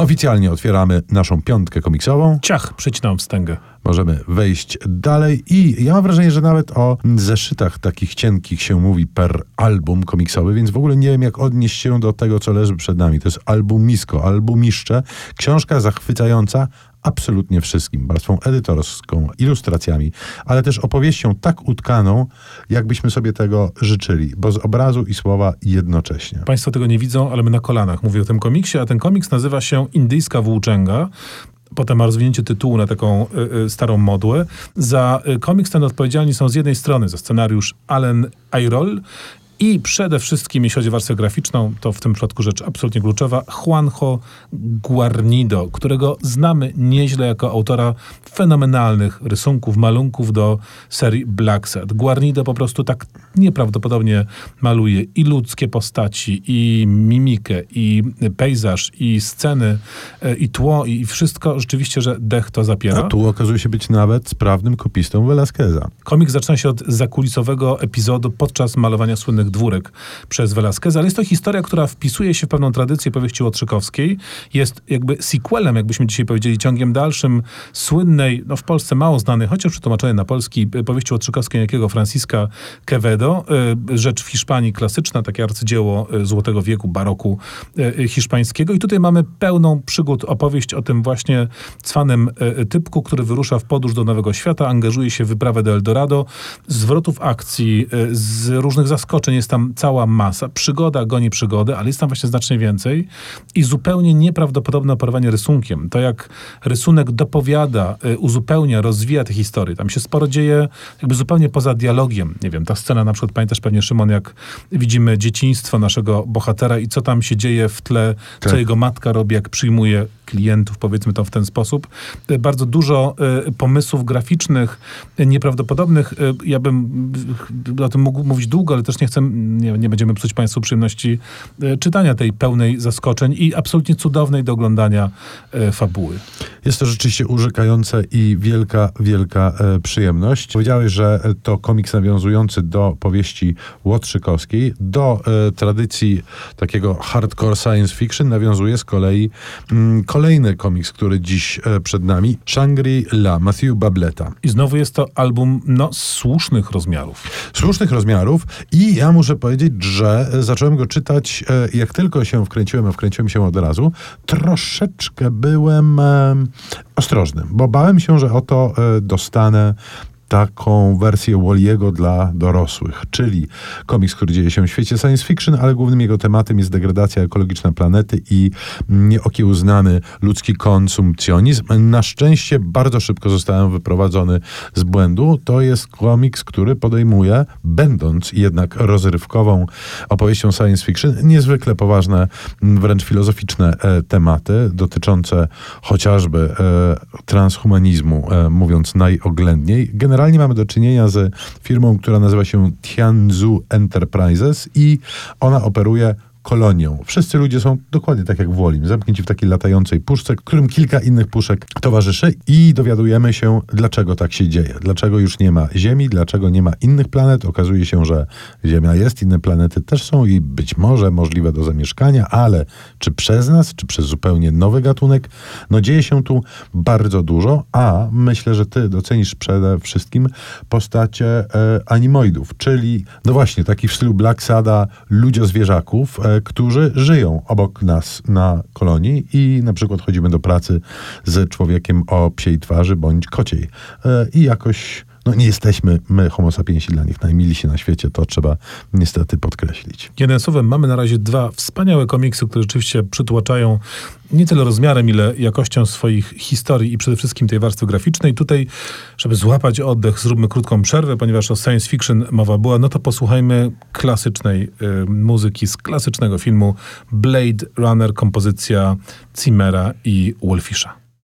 Oficjalnie otwieramy naszą piątkę komiksową. Ciach, przycinam wstęgę. Możemy wejść dalej i ja mam wrażenie, że nawet o zeszytach takich cienkich się mówi per album komiksowy, więc w ogóle nie wiem, jak odnieść się do tego, co leży przed nami. To jest albumisko, albumiszcze. Książka zachwycająca, absolutnie wszystkim. Warstwą edytorską, ilustracjami, ale też opowieścią tak utkaną, jakbyśmy sobie tego życzyli, bo z obrazu i słowa jednocześnie. Państwo tego nie widzą, ale my na kolanach mówię o tym komiksie, a ten komiks nazywa się Indyjska Włóczęga. Potem ma rozwinięcie tytułu na taką y, y, starą modłę. Za y, komiks ten odpowiedzialni są z jednej strony za scenariusz Allen Ayrol i przede wszystkim, jeśli chodzi o warstwę graficzną, to w tym przypadku rzecz absolutnie kluczowa, Juanjo Guarnido, którego znamy nieźle jako autora fenomenalnych rysunków, malunków do serii Black Set. Guarnido po prostu tak nieprawdopodobnie maluje i ludzkie postaci, i mimikę, i pejzaż, i sceny, e, i tło, i wszystko rzeczywiście, że dech to zapiera. A tu okazuje się być nawet sprawnym kopistą Velasqueza. Komik zaczyna się od zakulisowego epizodu podczas malowania słynnych dwórek przez Velasquez, ale jest to historia, która wpisuje się w pewną tradycję powieści Łotrzykowskiej. Jest jakby sequelem, jakbyśmy dzisiaj powiedzieli, ciągiem dalszym słynnej, no w Polsce mało znanej, chociaż przetłumaczonej na polski, y, powieści Łotrzykowskiej jakiego Francisca Quevedo. Y, rzecz w Hiszpanii klasyczna, takie arcydzieło y, Złotego Wieku, baroku hiszpańskiego. I tutaj mamy pełną przygód, opowieść o tym właśnie cwanym typku, który wyrusza w podróż do Nowego Świata, angażuje się w wyprawę do Eldorado, zwrotów akcji, z różnych zaskoczeń jest tam cała masa. Przygoda goni przygodę, ale jest tam właśnie znacznie więcej i zupełnie nieprawdopodobne operowanie rysunkiem. To jak rysunek dopowiada, y, uzupełnia, rozwija te historie. Tam się sporo dzieje jakby zupełnie poza dialogiem. Nie wiem, ta scena na przykład, pamiętasz pewnie Szymon, jak widzimy dzieciństwo naszego bohatera i co tam się dzieje w tle, tak. co jego matka robi, jak przyjmuje klientów, powiedzmy to w ten sposób. Y, bardzo dużo y, pomysłów graficznych, nieprawdopodobnych. Ja bym o tym mógł mówić długo, ale też nie chcę nie, nie będziemy psuć Państwu przyjemności e, czytania tej pełnej zaskoczeń i absolutnie cudownej do oglądania e, fabuły. Jest to rzeczywiście urzekające i wielka, wielka e, przyjemność. Powiedziałeś, że to komiks nawiązujący do powieści Łotrzykowskiej, do e, tradycji takiego hardcore science fiction nawiązuje z kolei mm, kolejny komiks, który dziś e, przed nami, Shangri-La, Matthew Bableta. I znowu jest to album, no, słusznych rozmiarów. Słusznych rozmiarów i ja muszę powiedzieć, że zacząłem go czytać, jak tylko się wkręciłem, a wkręciłem się od razu, troszeczkę byłem ostrożny, bo bałem się, że oto e, dostanę taką wersję Walliego dla dorosłych, czyli komiks, który dzieje się w świecie science fiction, ale głównym jego tematem jest degradacja ekologiczna planety i nieokiełznany ludzki konsumpcjonizm. Na szczęście bardzo szybko zostałem wyprowadzony z błędu. To jest komiks, który podejmuje, będąc jednak rozrywkową opowieścią science fiction, niezwykle poważne, wręcz filozoficzne e, tematy dotyczące chociażby e, transhumanizmu, e, mówiąc najoględniej. Generalnie generalnie mamy do czynienia z firmą, która nazywa się Tianzu Enterprises i ona operuje kolonią. Wszyscy ludzie są dokładnie tak jak w Wolim, zamknięci w takiej latającej puszce, którym kilka innych puszek towarzyszy i dowiadujemy się, dlaczego tak się dzieje. Dlaczego już nie ma Ziemi, dlaczego nie ma innych planet. Okazuje się, że Ziemia jest, inne planety też są i być może możliwe do zamieszkania, ale czy przez nas, czy przez zupełnie nowy gatunek, no dzieje się tu bardzo dużo, a myślę, że ty docenisz przede wszystkim postacie e, animoidów, czyli no właśnie, taki w stylu Black Sada ludziozwierzaków, e, którzy żyją obok nas na kolonii i na przykład chodzimy do pracy z człowiekiem o psiej twarzy bądź kociej. E, I jakoś no nie jesteśmy my, homo sapiensi, dla nich najmilsi na świecie, to trzeba niestety podkreślić. Jednym słowem, mamy na razie dwa wspaniałe komiksy, które rzeczywiście przytłaczają nie tyle rozmiarem, ile jakością swoich historii i przede wszystkim tej warstwy graficznej. Tutaj, żeby złapać oddech, zróbmy krótką przerwę, ponieważ o science fiction mowa była, no to posłuchajmy klasycznej y, muzyki z klasycznego filmu Blade Runner, kompozycja Zimmera i Wolfisza.